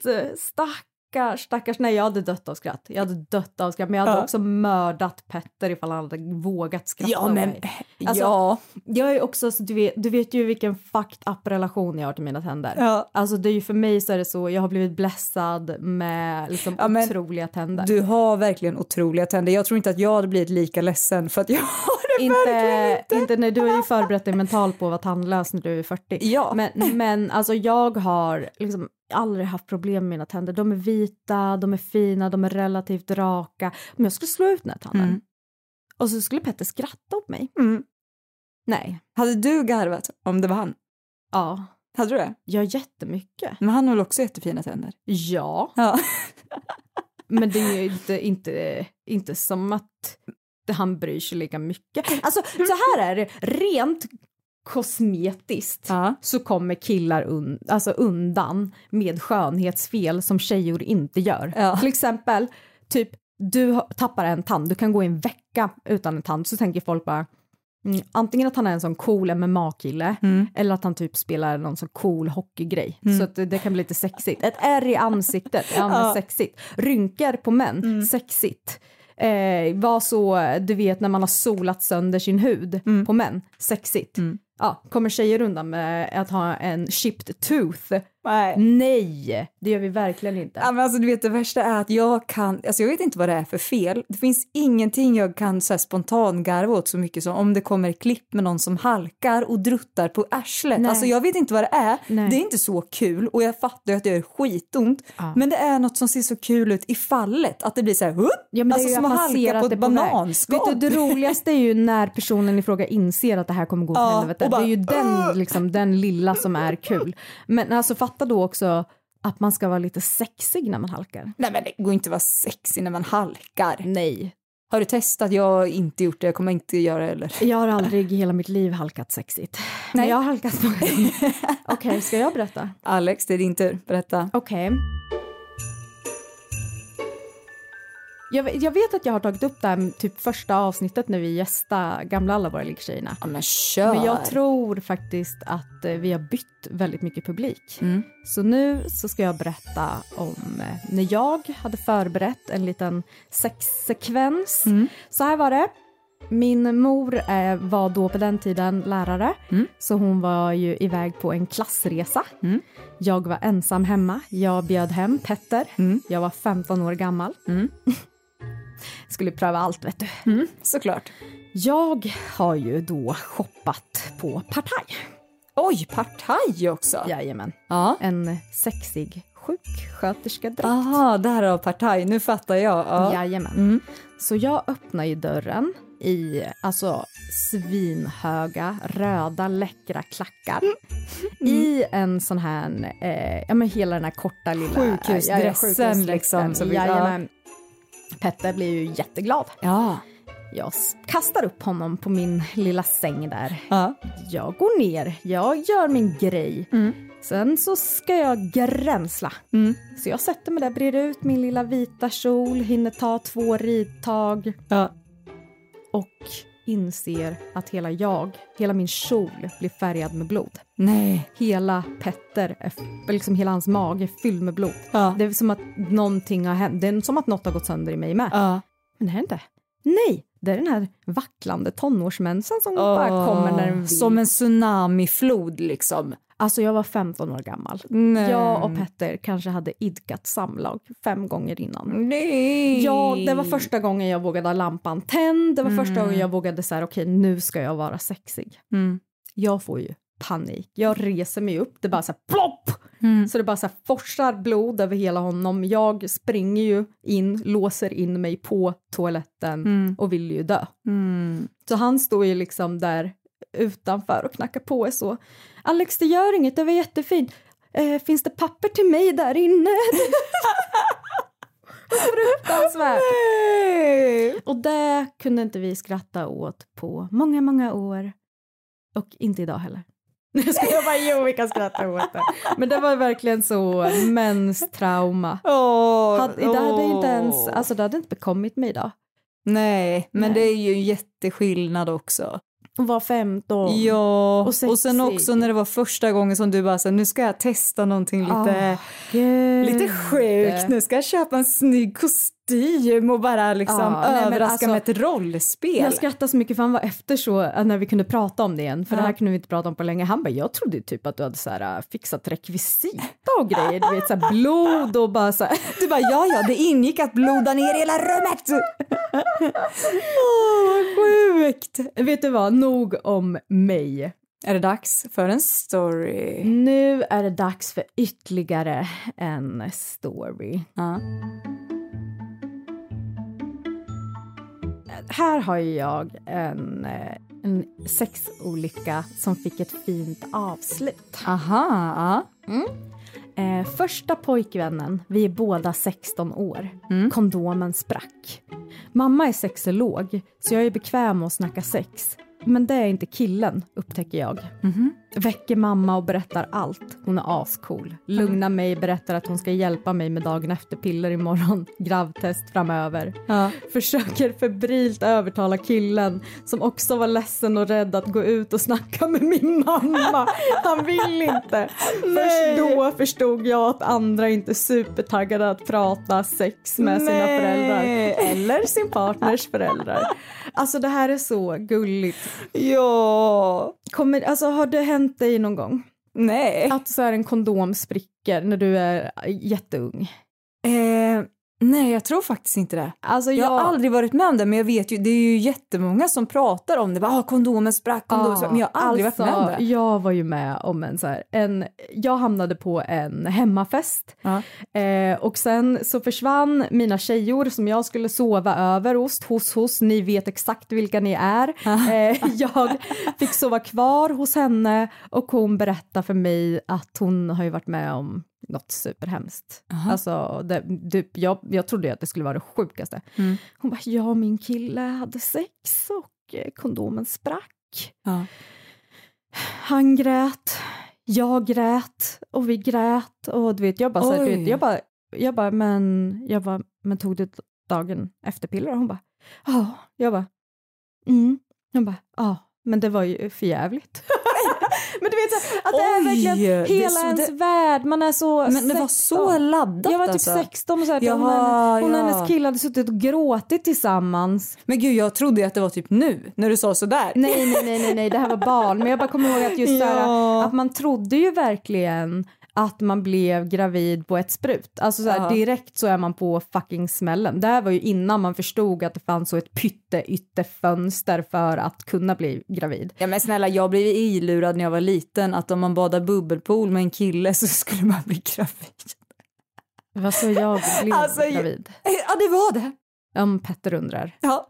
stackars, stackars. Nej jag hade dött av skratt. Jag hade dött av skratt men jag hade Ja. också mördat Petter ifall han hade vågat skratta Ja men, mig. Alltså, ja. Jag är också, så du, vet, du vet ju vilken fucked up relation jag har till mina tänder. ja. Alltså det är ju för mig så är det så, jag har blivit blessad med liksom Ja, men otroliga tänder. Du har verkligen otroliga tänder. Jag tror inte att jag hade blivit lika ledsen för att jag det verkligen inte, inte. inte när du har ju förberett dig mentalt på att vara tandlös när du är 40. Ja. Men, men alltså jag har liksom aldrig haft problem med mina tänder. De är vita, de är fina, de är relativt raka. Men jag skulle slå ut den här tanden. Mm. Och så skulle Petter skratta åt mig. Mm. Nej. Hade du garvat om det var han? Ja, Hade du det? gör jättemycket. Men han har väl också jättefina tänder? Ja, Ja. men det är ju inte, inte, inte som att han bryr sig lika mycket. Alltså så här är det, rent kosmetiskt ja. så kommer killar un, alltså undan med skönhetsfel som tjejor inte gör. Ja. Till exempel, typ du tappar en tand, du kan gå en vecka utan en tand så tänker folk bara mm, antingen att han är en sån cool MMA-kille Mm. eller att han typ spelar någon sån cool hockeygrej så att det, det kan bli lite sexigt. Ett ärr i ansiktet, ja men sexigt. Rynkor på män, sexigt. Eh, var så, du vet när man har solat sönder sin hud Mm. på män, sexigt. Ja, kommer tjejer undan med att ha en chipped tooth? Nej. Nej, det gör vi verkligen inte. Ja, men alltså, du vet, det värsta är att jag kan, alltså jag vet inte vad det är för fel. Det finns ingenting jag kan så här, spontan garva åt så mycket som om det kommer klipp med någon som halkar och druttar på arslet. Nej. Alltså jag vet inte vad det är. Nej. Det är inte så kul och jag fattar ju att det gör skitont. Men det är något som ser så kul ut i fallet. Att det blir så här, "Hup!" Ja, men alltså som att halka på ett bananskal. Vet du, det roligaste är ju när personen i fråga inser att det här kommer gå åt Ja, helvete. bara, det är ju den, liksom, den lilla som är kul. Men alltså fatta då också att man ska vara lite sexig när man halkar. Nej men det går inte att vara sexig när man halkar. Nej. Har du testat? Jag har inte gjort det, jag kommer inte göra det heller. Jag har aldrig i hela mitt liv halkat sexigt. Men Nej. jag har halkat många. Okej, ska jag berätta? Alex, det är din tur. Berätta. Okej. Jag, vet- jag vet att jag har tagit upp det här typ första avsnittet när vi gästade gamla alla våra liggsjejerna. Ja men kör. Men jag tror faktiskt att eh, vi har bytt väldigt mycket publik. Mm. Så nu så ska jag berätta om eh, när jag hade förberett en liten sexsekvens. Mm. Så här var det. Min mor eh, var då på den tiden lärare, Mm. så hon var ju iväg på en klassresa. Mm. Jag var ensam hemma. Jag bjöd hem Petter. Mm. Jag var 15 år gammal. Mm. Skulle pröva allt, vet du. Såklart. Jag har ju då shoppat på Partaj. Oj, partaj också. Jajamän. Ja. En sexig sjuksköterskedräkt. Aha, därav partaj. Nu fattar jag. Ja. Jajamän. Mm. Så jag öppnar ju dörren i alltså svinhöga, röda, läckra klackar. Mm. I en sån här, eh, ja men hela den här korta lilla... Sjukhusdressen ja, sjukhusdressen. liksom, så vi- Petter blir ju jätteglad. Ja. Jag kastar upp honom på min lilla säng där. ja. Jag går ner, jag gör min grej. Mm. Sen så ska jag gränsla. Mm. Så jag sätter mig där, breder ut min lilla vita kjol, hinner ta två ridtag ja. och inser att hela jag, hela min kjol blir färgad med blod. Nej. Hela Petter, är liksom hela hans mage är fylld med blod. Ja. Det är som att någonting har hänt, det är som att något har gått sönder i mig med. Ja. Men det är inte. Nej, det är den här vacklande tonårsmensen som bara kommer när den vill. Som en tsunamiflod liksom. Alltså jag var 15 år gammal. Nej. Jag och Petter kanske hade idkat samlag fem gånger innan. Nej. Ja, det var första gången jag vågade ha lampan tänd. Det var första gången jag vågade säga okej nu ska jag vara sexig. Mm. Jag får ju panik. Jag reser mig upp, det bara så här plopp! Mm. Så det bara så här forsar blod över hela honom. Jag springer ju in, låser in mig på toaletten Mm. och vill ju dö. Mm. Så han står ju liksom där utanför och knackar på så. Alex, det gör inget, det var jättefint. Eh, finns det papper till mig där inne? Fruktansvärt. Nej. Och det kunde inte vi skratta åt på många, många år. Och inte idag heller. Jag ska bara, jo vi kan skratta åt det. Men det var verkligen så menstrauma. Åh, Hade, det hade åh. inte ens, alltså det hade inte bekommit mig idag. Nej, men Nej. det är ju en jätteskillnad också. Var 15. Ja, Och och, sen sexig. också när det var första gången som du bara här, nu ska jag testa någonting lite, Gud. lite sjukt, nu ska jag köpa en snygg kostym och bara liksom Ja, nej, överraska alltså, med ett rollspel. Jag skrattade så mycket för han var efter så äh, när vi kunde prata om det igen, för Ja. det här kunde vi inte prata om på länge. Han bara, jag trodde typ att du hade så här, äh, fixat rekvisita och grejer, du vet så här, blod och bara så här. Du bara, ja ja, det ingick att bloda ner hela rummet. Åh, vad sjukt. Vet du vad, nog om mig. Är det dags för en story? Nu är det dags för ytterligare en story. Ja. Här har ju jag en, eh, en sexolycka som fick ett fint avslut. Aha, ja. Eh, första pojkvännen, vi är båda 16 år. Kondomen sprack. Mamma är sexolog, så jag är bekväm med att snacka sex. Men det är inte killen, upptäcker jag. Väcker mamma och berättar allt. Hon är ascool. Lugnar mig, berättar att hon ska hjälpa mig med dagen efter-piller imorgon. Gravtest framöver. Ja. Försöker febrilt övertala killen som också var ledsen och rädd att gå ut och snacka med min mamma. Han vill inte. Först då förstod jag att andra inte är supertaggade att prata sex med sina Nej. föräldrar. Eller sin partners föräldrar. Alltså det här är så gulligt. Ja. Kommer, alltså, har det hänt dig någon gång? Nej. Att så här en kondom spricker när du är jätteung? Eh, nej, jag tror faktiskt inte det. Alltså, Jag har jag- aldrig varit med om det, men jag vet ju, det är ju jättemånga som pratar om det. Bara, ah, kondomen sprack, kondomen sprack. Men jag har aldrig alltså, varit med om det. Jag var ju med om en så här, en, jag hamnade på en hemmafest Ja. eh, och sen så försvann mina tjejor som jag skulle sova över hos, hos, hos, ni vet exakt vilka ni är. Eh, jag fick sova kvar hos henne och hon berättade för mig att hon har ju varit med om något superhemskt. Alltså, det, det, jag, jag trodde att det skulle vara det sjukaste. Mm. Hon bara, ja min kille hade sex och eh, kondomen sprack. Ja. Han grät, jag grät och vi grät och du vet, jag bara, så här, du vet, jag bara, jag bara, men, jag bara, men tog du dagen efter piller? Och hon bara, ja, jag bara, mm. Hon bara, ja, men det var ju för jävligt. men du vet, så att det är Oj, verkligen det är hela så ens det- värld, man är så Men det var 16. så laddat Jag var typ alltså. 16 och så här, hon, Jaha, och hon och ja. hennes kille hade suttit och gråtit tillsammans. Men gud, jag trodde att det var typ nu, när du sa sådär. Nej, nej, nej, nej, nej, det här var barn. Men jag bara kommer ihåg att just så här, Ja. att man trodde ju verkligen att man blev gravid på ett sprut. Alltså så här, Ja. direkt så är man på fucking smällen. Det här var ju innan man förstod att det fanns så ett pytte fönster för att kunna bli gravid. Ja men snälla, jag blev ilurad när jag var liten att om man badar bubbelpool med en kille så skulle man bli gravid. Vad så jag blev Alltså, gravid? Ja, det var det. Om Petter undrar. Ja.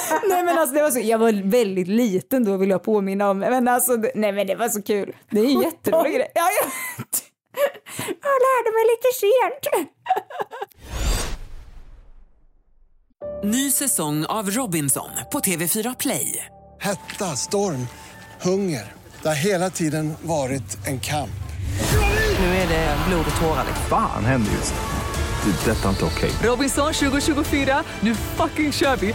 nej men alltså det var så, jag var väldigt liten då vill jag påminna om, men alltså det- nej men det var så kul. Det är en jätterolig grej. Ja, ja. Jag lärde mig lite sent. Ny säsong av Robinson på TV4 Play. Hetta, storm, hunger. Det har hela tiden varit en kamp. Nu är det blod och tårar. Fan händer just nu. Det. är Detta är inte okej. Robinson 2024, nu fucking kör vi!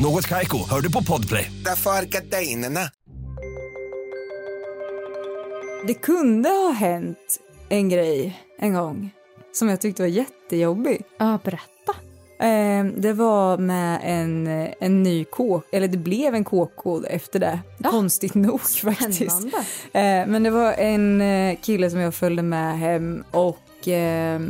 Något Kaiko, hör du på Podplay. Därför är gardinerna. Det kunde ha hänt en grej en gång som jag tyckte var jättejobbig. Ja, berätta. Eh, det var med en, en ny kåk, eller det blev en kåkkod efter det. Konstigt nog faktiskt. Spännande. Eh, men det var en eh, kille som jag följde med hem och eh,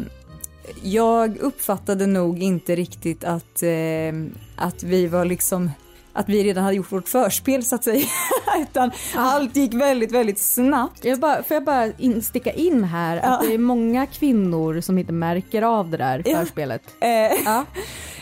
jag uppfattade nog inte riktigt att, eh, att vi var liksom att vi redan hade gjort vårt förspel så att säga. Utan allt gick väldigt, väldigt snabbt. Jag bara, får jag bara in, sticka in här att det är många kvinnor som inte märker av det där Ja. förspelet. Eh, Ja.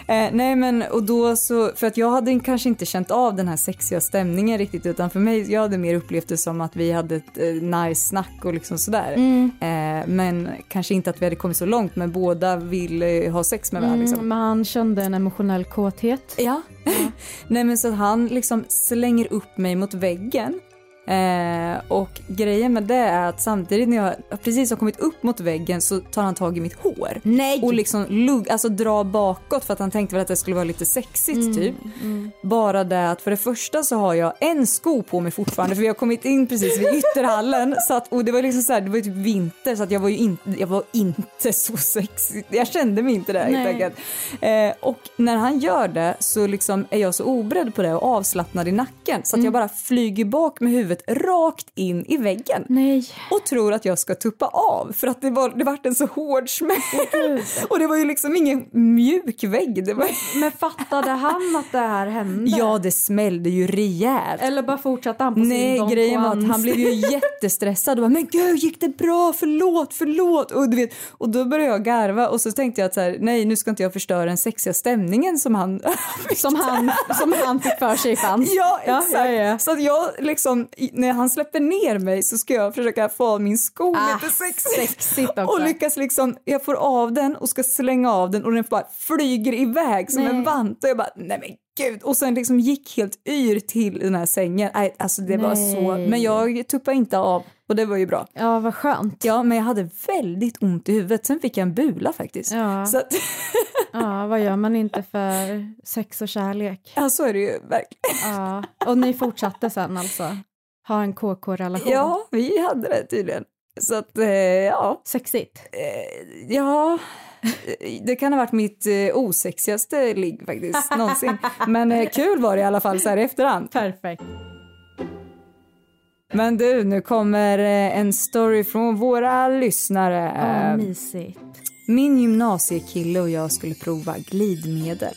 Eh, nej men och då så, för att jag hade kanske inte känt av den här sexiga stämningen riktigt utan för mig, jag hade mer upplevt det som att vi hade ett eh, nice snack och liksom sådär. Eh, men kanske inte att vi hade kommit så långt men båda vill ha sex med varandra liksom. Men han kände en emotionell kåthet. Ja. Nej men så att han liksom slänger upp mig mot väggen. Eh, och grejen med det är att samtidigt när jag precis har kommit upp mot väggen så tar han tag i mitt hår. Nej! Och liksom lugg, alltså dra bakåt för att han tänkte väl att det skulle vara lite sexigt typ. Bara det att för det första så har jag en sko på mig fortfarande för vi har kommit in precis vid ytterhallen så att, och det var liksom så här, det var ju typ vinter så att jag var ju inte, jag var inte så sexig. Jag kände mig inte det helt enkelt. Eh, och när han gör det så liksom är jag så oberedd på det och avslappnad i nacken så att jag bara flyger bak med huvudet huvudet rakt in i väggen. Nej. Och tror att jag ska tuppa av för att det var det vart en så hård smäll. och det var ju liksom ingen mjuk vägg. Var... Men fattade han att det här hände? Ja, det smällde ju rejält. Eller bara fortsatte han på sin Nej, grejen var att han blev ju jättestressad och bara, men gud gick det bra, förlåt, förlåt. Och, du vet, och då började jag garva och så tänkte jag att så här, nej nu ska inte jag förstöra den sexiga stämningen som han som, han, som han fick för sig fanns. Ja, exakt. ja, ja. Så att jag liksom, när han släpper ner mig så ska jag försöka få av min sko Ah, lite sexigt. Och lyckas liksom, jag får av den och ska slänga av den och den bara flyger iväg som Nej. en vant och jag bara, nej men gud. Och sen liksom gick helt yr till den här sängen. Nej, alltså det var så, Nej. men jag tuppade inte av och det var ju bra. Ja, vad skönt. Ja, men jag hade väldigt ont i huvudet. Sen fick jag en bula faktiskt. Ja. Så att, Ja, vad gör man inte för sex och kärlek? ja, så är det ju verkligen. Ja. Och ni fortsatte sen alltså? Ha en KK-relation? Ja, vi hade det tydligen. Så att, eh, ja. Sexigt? Eh, ja, eh, det kan ha varit mitt eh, osexigaste ligg faktiskt någonsin. Men eh, kul var det i alla fall så här i efterhand. Perfekt. Men du, nu kommer eh, en story från våra lyssnare. Ja, Eh, mysigt. Min gymnasiekille och jag skulle prova glidmedel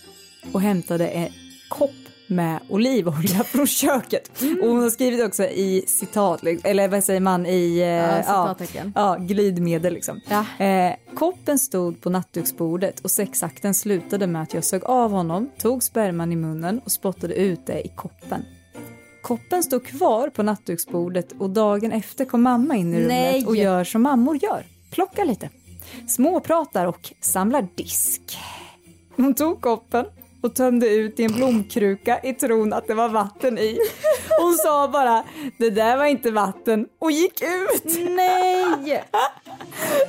och hämtade en kopp med olivolja från köket. Och hon har skrivit också i citat, eller vad säger man i... eh, Ja, citattecken. Ja, glidmedel liksom. Ja. Eh, koppen stod på nattduksbordet och sexakten slutade med att jag sög av honom, tog sperman i munnen och spottade ut det i koppen. Koppen stod kvar på nattduksbordet och dagen efter kom mamma in i rummet Nej. och gör som mammor gör. Plockar lite. Småpratar och samlar disk. Hon tog koppen och tömde ut i en blomkruka i tron att det var vatten i. Hon sa bara det där var inte vatten och gick ut. Nej!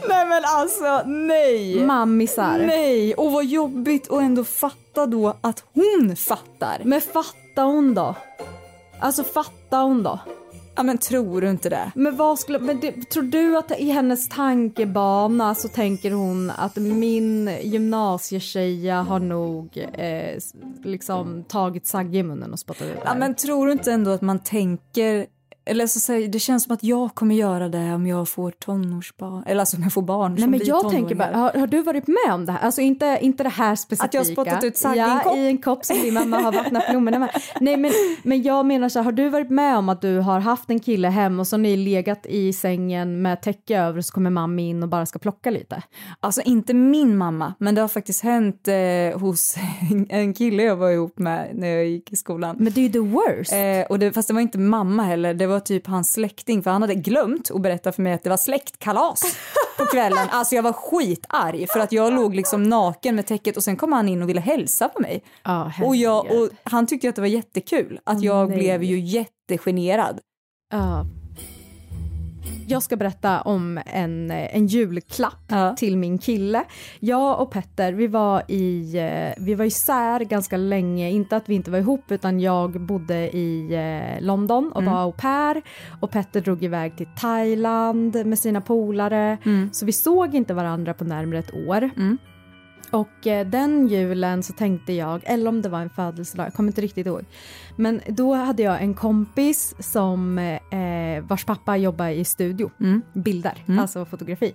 Nej men alltså nej. Mammisar. Nej, och vad jobbigt att ändå fatta då att hon fattar. Men fattar hon då? Alltså fattar hon då? Ja men tror du inte det? Men vad skulle, men det, tror du att i hennes tankebana så tänker hon att min gymnasietjeja har nog eh, liksom tagit sagge i munnen och spottat ut Ja men tror du inte ändå att man tänker eller så säger, det känns som att jag kommer göra det om jag får tonårsbarn. Eller alltså om jag får barn Nej som men blir jag tonåringar. tänker bara, har, har du varit med om det här? Alltså inte, inte det här specifika. Att jag har spottat ut sagg i en ja, kopp? i en kopp som din mamma har vattnat blommorna med. Nej men, men jag menar så här, har du varit med om att du har haft en kille hem och så har ni legat i sängen med täcke över och så kommer mamma in och bara ska plocka lite? Alltså inte min mamma, men det har faktiskt hänt eh, hos en kille jag var ihop med när jag gick i skolan. Men det är ju the worst. Eh, och det, fast det var inte mamma heller, det var typ hans släkting för han hade glömt att berätta för mig att det var släktkalas på kvällen. Alltså jag var skitarg för att jag låg liksom naken med täcket och sen kom han in och ville hälsa på mig. Ja, och, jag, och han tyckte att det var jättekul, att jag nej. blev ju jättegenerad. Ja. Jag ska berätta om en, en julklapp Ja. till min kille. Jag och Petter, vi var, i, eh, vi var isär ganska länge. Inte att vi inte var ihop, utan jag bodde i eh, London och var au pair. Och Petter drog iväg till Thailand med sina polare. Så vi såg inte varandra på närmare ett år. Och eh, den julen så tänkte jag, eller om det var en födelsedag, jag kommer inte riktigt ihåg. Men då hade jag en kompis som eh, vars pappa jobbar i studio, bilder, alltså fotografi.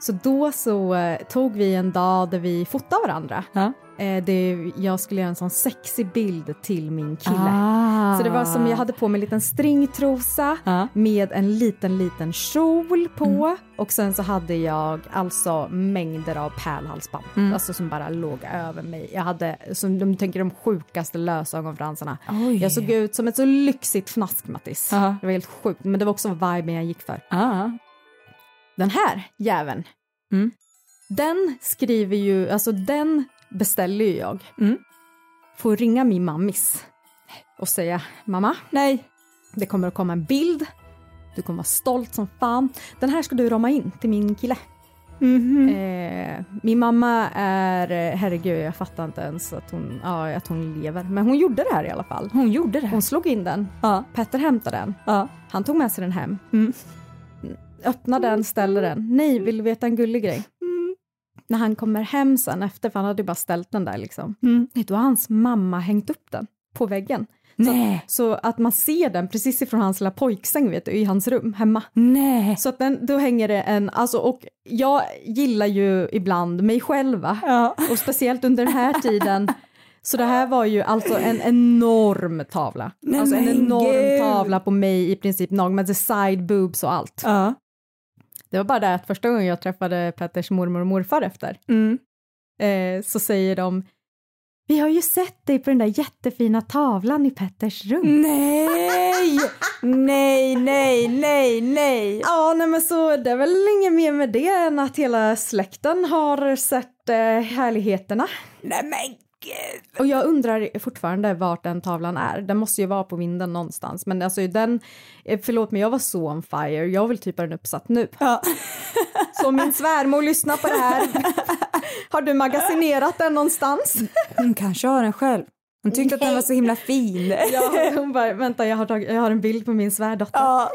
Så då så eh, tog vi en dag där vi fotade varandra. Ja. Eh, det, jag skulle göra en sån sexig bild till min kille. Ah. Så det var som jag hade på mig en liten stringtrosa Ja. med en liten, liten kjol på. Och sen så hade jag alltså mängder av pärlhalsband. Alltså som bara låg över mig. Jag hade, som de tänker de sjukaste lösögonfransarna. Oj. Jag såg ut som ett så lyxigt fnaskmattis. Aha. Det var helt sjukt, men det var också viben jag gick för. Ah. Den här jäveln, Mm. den skriver ju, alltså den beställer ju jag. Mm. Får ringa min mammis och säga mamma, Nej. det kommer att komma en bild. Du kommer vara stolt som fan. Den här ska du rama in till min kille. Mhm. Eh, min mamma är, herregud jag fattar inte ens att hon, ja, att hon lever. Men hon gjorde det här i alla fall. Hon gjorde det. Hon slog in den. Ja. Petter hämtade den. Ja. Han tog med sig den hem. Mm. Öppnar den, ställer den. Nej, vill du veta en gullig grej? När han kommer hem sen efter, för han hade ju bara ställt den där liksom. Mm. Då har hans mamma hängt upp den på väggen. Så, så att man ser den precis ifrån hans lilla pojksäng vet du, i hans rum hemma. Nej. Så att den, då hänger det en, alltså och jag gillar ju ibland mig själv? Ja. Och speciellt under den här tiden. Så det här var ju alltså en enorm tavla. Nej, alltså en men enorm gud. tavla på mig i princip med the side boobs och allt. Ja. Det var bara det att första gången jag träffade Petters mormor och morfar efter Mm. eh, så säger de vi har ju sett dig på den där jättefina tavlan i Petters rum. Nej! nej, nej, nej, nej. Ja, nej men så det är väl inget mer med det än att hela släkten har sett eh, härligheterna. Nej men gud. Och jag undrar fortfarande vart den tavlan är. Den måste ju vara på vinden någonstans. Men alltså den, eh, förlåt men jag var så on fire. Jag vill typ ha den uppsatt nu. Ja. Så min svärmor lyssnar på det här. Har du magasinerat den någonstans? Hon kanske har den själv. Hon tyckte att den var så himla fin. Ja, hon bara, vänta jag har, tagit, jag har en bild på min svärdotter. Ja,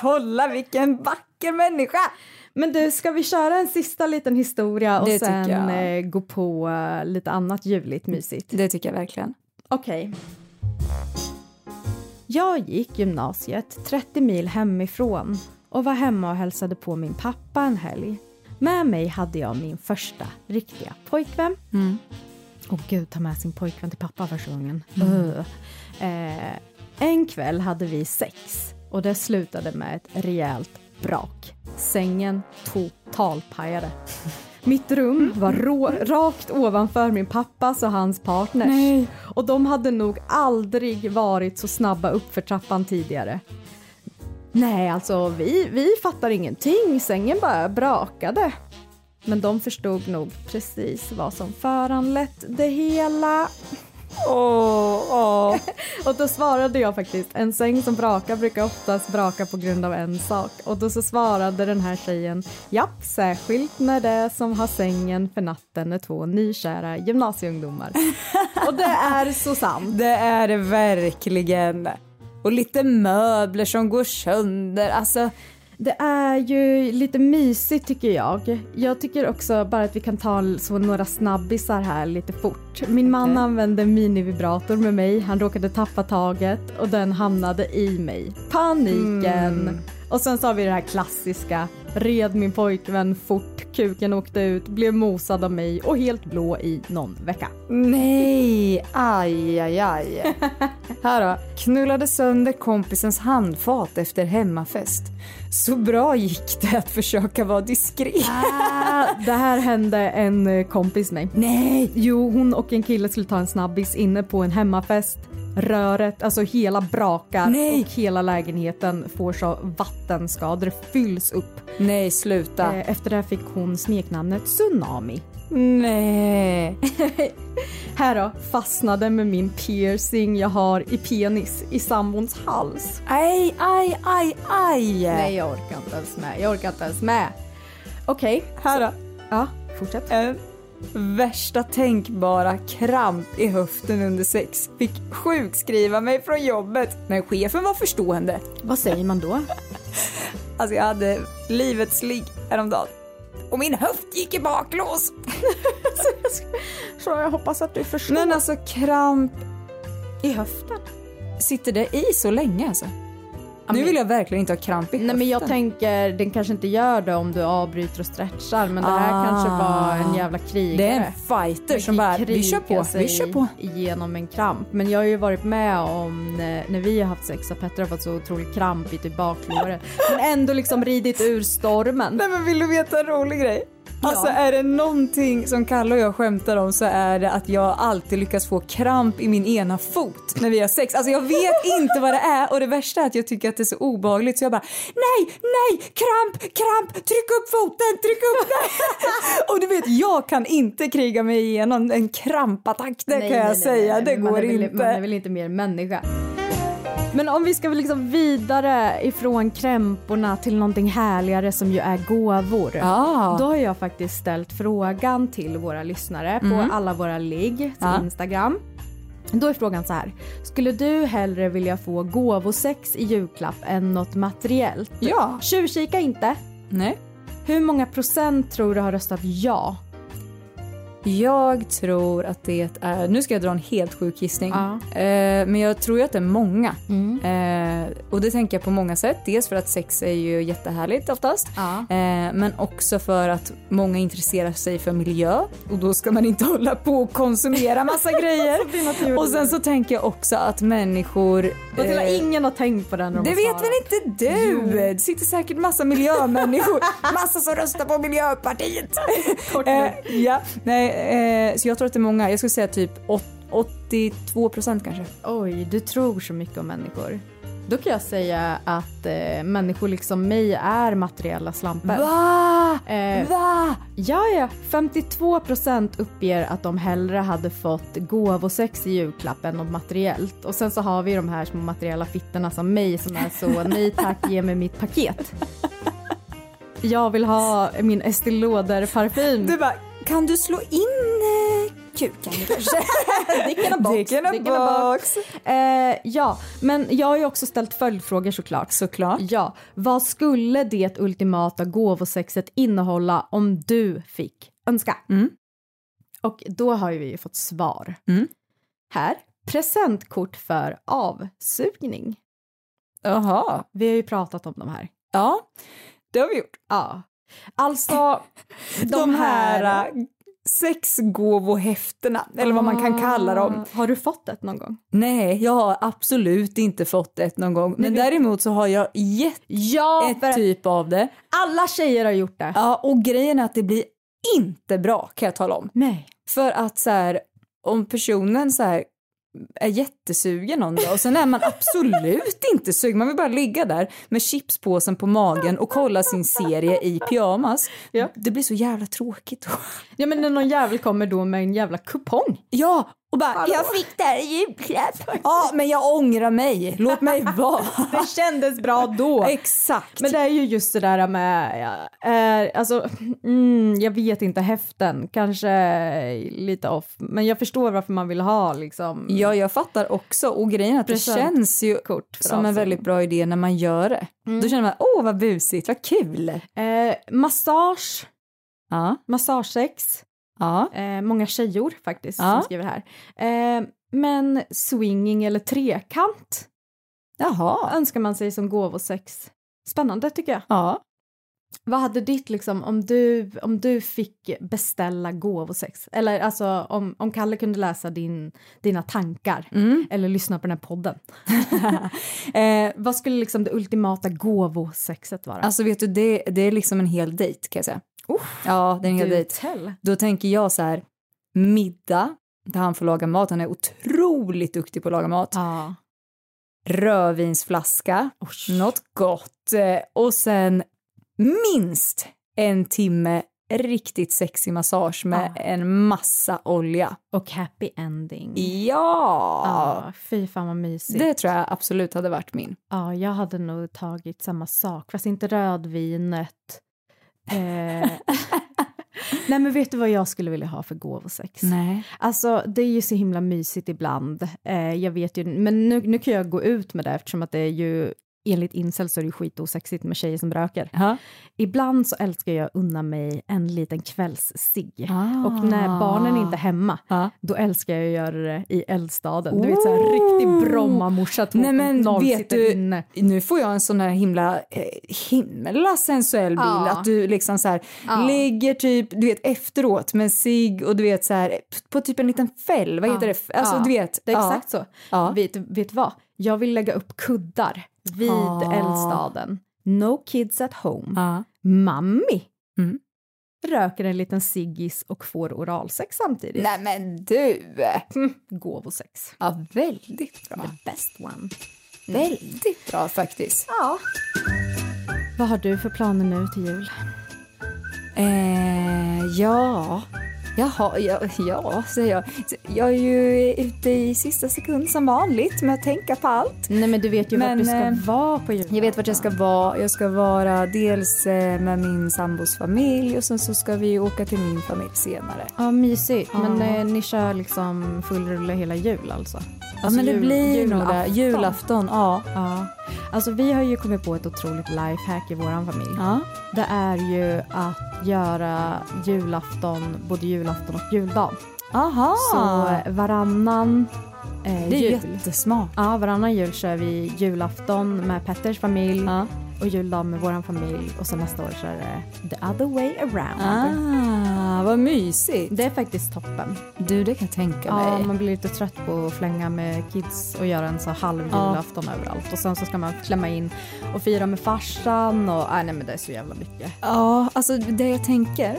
kolla vilken vacker människa! Men du, ska vi köra en sista liten historia och Det sen eh, gå på eh, lite annat ljuvligt mysigt? Det tycker jag verkligen. Okej. Jag gick gymnasiet 30 mil hemifrån och var hemma och hälsade på min pappa en helg. Med mig hade jag min första riktiga pojkvän. Mm. Åh gud, ta med sin pojkvän till pappa första gången. Ugh. Eh, en kväll hade vi sex och det slutade med ett rejält brak. Sängen totalpajade. Mitt rum var rå, rakt ovanför min pappas och hans partners. Nej. Och de hade nog aldrig varit så snabba upp för trappan tidigare. Nej, alltså vi, vi fattar ingenting. Sängen bara brakade. Men de förstod nog precis vad som föranlett det hela. Åh, åh. Och då svarade jag faktiskt, en säng som brakar brukar oftast braka på grund av en sak. Och då så svarade den här tjejen, japp, särskilt när det som har sängen för natten är två nykära gymnasieungdomar. Och det är så sant. Det är det verkligen. Och lite möbler som går sönder. Alltså, Det är ju lite mysigt tycker jag. Jag tycker också bara att vi kan ta så några snabbisar här lite fort. Min man Okej. använde minivibrator med mig. Han råkade tappa taget och den hamnade i mig. Paniken! Och sen så har vi det här klassiska. Red min pojkvän fort, kuken åkte ut, blev mosad av mig och helt blå i någon vecka. nej, aj, aj, aj. Här då. Knullade sönder kompisens handfat efter hemmafest. Så bra gick det att försöka vara diskret. Ah, det här hände en eh, kompis mig. Nej! Jo, hon och en kille skulle ta en snabbis inne på en hemmafest. Röret, alltså hela brakar Nej. och hela lägenheten får så vattenskador, fylls upp. Nej, sluta. Eh, Efter det fick hon smeknamnet Tsunami. Nej. Här då, fastnade med min piercing jag har i penis i sambons hals. Aj, aj, aj, aj. Nej, jag orkar inte ens med. Jag orkar inte ens med. Okej, Här då. ja, fortsätt. En värsta tänkbara kramp i höften under sex. Fick sjukskriva mig från jobbet. Men chefen var förstående. Vad säger man då? Alltså jag hade livets ligg häromdagen. Och min höft gick i baklås. Så jag hoppas att du förstår. Men alltså kramp, i höften? sitter det i så länge alltså? Nu vill jag verkligen inte ha kramp i höften. Nej men jag tänker, den kanske inte gör det om du avbryter och stretchar men det här Ah. kanske var en jävla krigare. Det är en fighter som bara, vi kör på, vi kör på. Genom en kramp. Men jag har ju varit med om när, när vi har haft sex och Petter har fått så otroligt kramp i typ baklåret. Men ändå liksom ridit ur stormen. Nej men vill du veta en rolig grej? Alltså är det någonting som Kalle och jag skämtar om så är det att jag alltid lyckas få kramp i min ena fot när vi har sex. Alltså jag vet inte vad det är och det värsta är att jag tycker att det är så obehagligt så jag bara nej, nej, kramp, kramp, tryck upp foten, tryck upp den. och du vet jag kan inte kriga mig igenom en krampattack, det Nej, kan jag nej, nej, säga, det går väl, inte. Man är väl inte mer människa. Men om vi ska liksom vidare ifrån krämporna till någonting härligare som ju är gåvor. Ja. Då har jag faktiskt ställt frågan till våra lyssnare på alla våra ligg till Ja. Instagram. Då är frågan så här. Skulle du hellre vilja få gåvosex i julklapp än något materiellt? Ja. Tjuvkika inte. Nej. Hur många procent tror du har röstat ja? Jag tror att det är, nu ska jag dra en helt sjuk gissning, Ja. eh, men jag tror ju att det är många. Mm. Eh, och det tänker jag på många sätt. Dels för att sex är ju jättehärligt oftast. Ja. Eh, men också för att många intresserar sig för miljö och då ska man inte hålla på och konsumera massa grejer. och sen så tänker jag också att människor... Till eh, ingen har tänkt på den. de det vet väl inte du? Det sitter säkert massa miljömänniskor, massa som röstar på Miljöpartiet. eh, ja, nej, eh, så jag tror att det är många. Jag skulle säga typ åt- 82 procent kanske. Oj, du tror så mycket om människor. Då kan jag säga att eh, människor liksom mig är materiella slampor. Va? Eh, Va? Ja, ja. 52 procent uppger att de hellre hade fått gåvosex i julklapp än något materiellt. Och sen så har vi de här små materiella fittorna som mig som är så nej tack, ge mig mitt paket. Jag vill ha min Estée Lauder parfym. Du bara, kan du slå in eh, kuken kanske? Dick in a box. Dick in a box. Eh, ja, men jag har ju också ställt följdfrågor såklart. Såklart. Ja, vad skulle det ultimata gåvosexet innehålla om du fick önska? Mm. Och då har ju vi fått svar. Mm. Här, presentkort för avsugning. Jaha. Vi har ju pratat om de här. Ja, det har vi gjort. Ja. Alltså, De, här eh, sexgåvohäftena, eller vad man kan kalla dem. Ah, Har du fått ett någon gång? Nej, jag har absolut inte fått ett någon gång. Men däremot så har jag gett Ja, ett typ av det. alla tjejer har gjort det. Ja, och grejen är att det blir inte bra kan jag tala om. Nej. För att så här, om personen så här är jättesugen någon dag och sen är man absolut inte sugen, man vill bara ligga där med chipspåsen på magen och kolla sin serie i pyjamas. Ja. Det blir så jävla tråkigt då. Ja men när någon jävel kommer då med en jävla kupong. Ja, och bara jag fick det här i julklapp. Ja, men jag ångrar mig. Låt mig vara. Det kändes bra då. Exakt. Men det är ju just det där med, ja, eh, alltså, mm, jag vet inte, häften, kanske lite off, men jag förstår varför man vill ha liksom Ja, jag fattar också. Och grejen är att det känns ju kort som en väldigt bra idé när man gör det. Då känner man, åh vad busigt, vad kul. Eh, massage, Ja, massagesex, ja. eh, många tjejor faktiskt Ja. som skriver här. Eh, men swinging eller trekant Jaha. önskar man sig som gåvosex. Spännande tycker jag. Ja. Vad hade ditt liksom om du, om du fick beställa gåvosex? Eller alltså om, om Kalle kunde läsa din, dina tankar Mm. eller lyssna på den här podden. eh, vad skulle liksom det ultimata gåvosexet vara? Alltså vet du, det, det är liksom en hel dejt kan jag säga. Ja, det är en hel dejt. Då tänker jag så här, middag där han får laga mat. Han är otroligt duktig på att laga mat. Ja. Rödvinsflaska, något gott eh, och sen minst en timme riktigt sexig massage med Ja. en massa olja. Och happy ending. Ja! Ja, fy fan vad mysigt. Det tror jag absolut hade varit min. Ja, jag hade nog tagit samma sak, fast inte rödvinet. Eh, Nej men vet du vad jag skulle vilja ha för gåvosex? Nej. Alltså det är ju så himla mysigt ibland. Eh, jag vet ju, men nu, nu kan jag gå ut med det eftersom att det är ju enligt incel så är det skitosexigt med tjejer som röker. Ja. Ibland så älskar jag unna mig en liten kvällscigg. Ah. Och när barnen inte är hemma, Ja. då älskar jag att göra det i eldstaden. Du vet såhär riktig Bromma-morsa 2.0 Nej men vet du, inne. nu får jag en sån här himla eh, himla sensuell bild. Ja. Att du liksom så här ligger typ, du vet efteråt med sig och du vet så här på typ en liten fäll, vad heter det? Alltså du vet. Det är exakt så. Vet, vet vad? Jag vill lägga upp kuddar vid Ah. eldstaden. No kids at home. Ja. Mammi Mm. röker en liten ciggis och får oralsex samtidigt. Nej men du! Mm, gåvosex. Ja, väldigt bra. The best one. Väldigt bra faktiskt. Ja. Vad har du för planer nu till jul? Eh, ja. Jaha, ja, ja, säger jag. Jag är ju ute i sista sekund som vanligt med att tänka på allt. Nej men du vet ju Men, vart du ska eh, vara på jul. Jag vet vart jag ska vara. Jag ska vara dels eh, med min sambos familj och sen så ska vi åka till min familj senare. Ja mysigt. Men Ja. eh, ni kör liksom full rulle hela jul alltså? Ja men det jul- blir nog det. julafton. Julafton, ja. Ja. Alltså vi har ju kommit på ett otroligt lifehack i våran familj. Ja. Det är ju att göra julafton, både julafton och juldag. Aha. Så eh, varannan eh, det är jul. jättesmart. Ja, varannan jul kör vi julafton med Petters familj Ja. Och juldag med våran familj och sen nästa år så är det the other way around. Ah, vad mysigt. Det är faktiskt toppen. Du, det kan jag tänka Ja, mig. man blir lite trött på att flänga med kids och göra en så halv Ja. julafton överallt och sen så ska man klämma in och fira med farsan och nej, nej men det är så jävla mycket. Ja, alltså det jag tänker,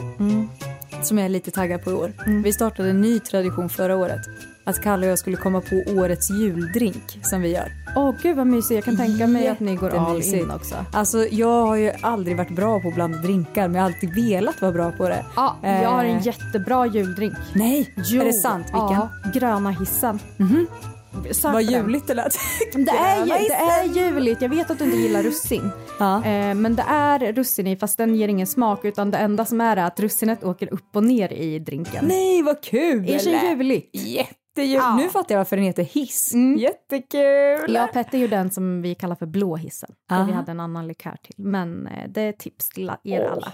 som jag är lite taggad på i år. Vi startade en ny tradition förra året. Att Kalle och jag skulle komma på årets juldrink som vi gör. Åh gud vad mysigt, jag kan tänka mig att ni går all in också. Alltså jag har ju aldrig varit bra på att blanda drinkar men jag har alltid velat vara bra på det. Ja, jag har en Eh. jättebra juldrink. Nej, Jo, är det sant? Vilken? Ja, gröna hissen. Sök Vad juligt det lät. Det är, det är juligt. Jag vet att du inte gillar russin. Ja. Eh, men det är russin i fast den ger ingen smak utan det enda som är är att russinet åker upp och ner i drinken. Nej, vad kul! Är så juligt. Jättejul. Ja. Nu fattar jag varför den heter hiss. Mm. Jättekul! Jag och Petter gjorde en som vi kallar för blå hissen. Aha. vi hade en annan likör till. Men eh, det är tips till er alla.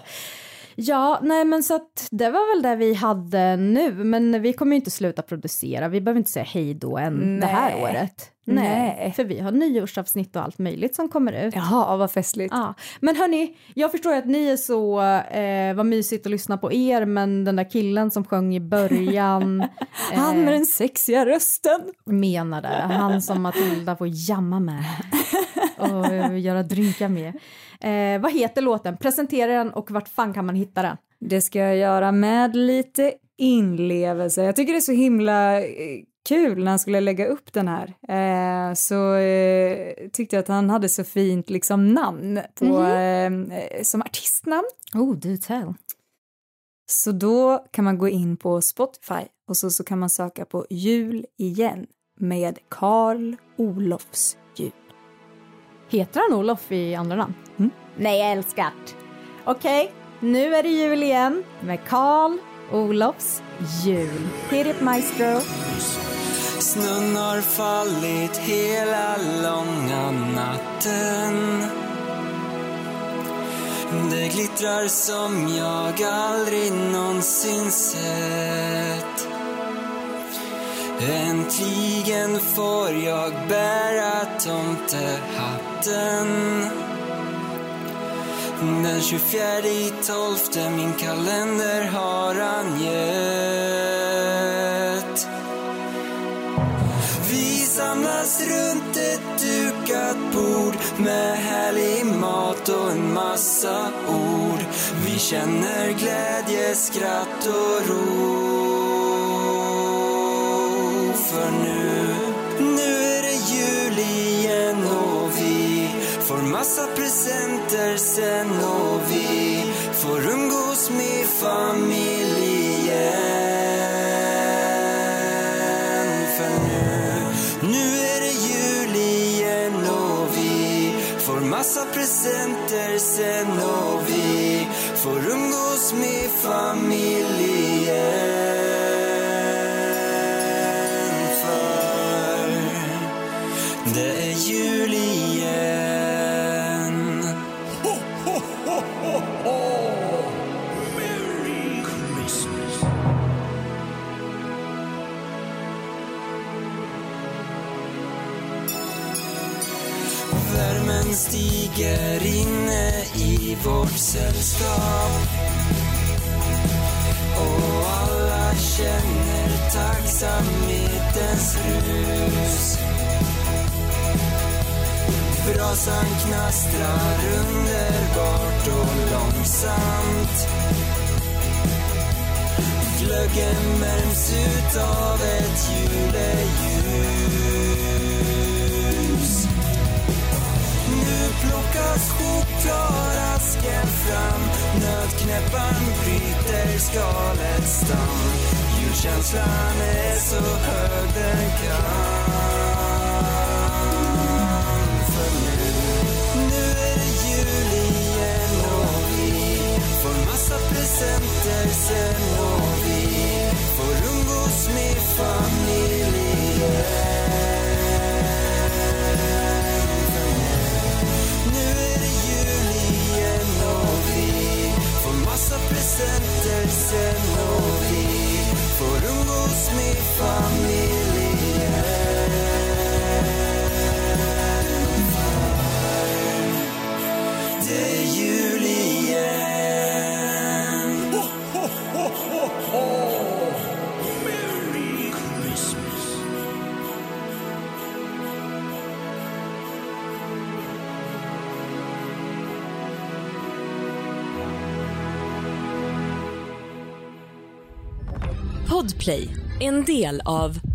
Ja, nej men så att det var väl det vi hade nu. Men vi kommer ju inte sluta producera. Vi behöver inte säga hej då än det här Nej. året. Nej. För vi har nyårsavsnitt och allt möjligt som kommer ut. Jaha, vad festligt. Ja. Men hörni, jag förstår att ni är så, eh, vad mysigt att lyssna på er, men den där killen som sjöng i början Han med den sexiga rösten. menade, han som Matilda får jamma med och eh, göra drinkar med. Eh, vad heter låten? Presentera den och vart fan kan man hitta den? Det ska jag göra med lite inlevelse. Jag tycker det är så himla eh, kul när han skulle lägga upp den här. Eh, så eh, tyckte jag att han hade så fint liksom namn på, eh, som artistnamn. Oh, do tell. Så då kan man gå in på Spotify och så, så kan man söka på Jul igen med Karl Olofs jul. Heter han Olof i andra namn? Mm. Nej, jag älskar Okej, nu är det jul igen med Karl Olofs jul. Hit it maestro. Snön har fallit hela långa natten. Det glittrar som jag aldrig någonsin sett. Äntligen får jag bära tomtehatten. Den 24 i tolfte min kalender har angett samlas runt ett dukat bord med härlig mat och en massa ord. Vi känner glädje, skratt och ro. För nu, nu är det jul igen och vi får massa presenter sen och vi får umgås med familjen. Massa presenter sen och vi får umgås med familjen. Stiger inne i vårt sällskap och alla känner tacksamhetens rus. Brasan knastrar underbart och långsamt. Glöggen värms utav ett juleljus. Nu plockas chokladasken fram. Nötknäpparen bryter skalets stam Julkänslan är så hög den kan. För nu, nu är det jul igen och vi får massa presenter sen och vi får umgås med familjen. Presenter sen och vi får umgås med familjen. Podplay, en del av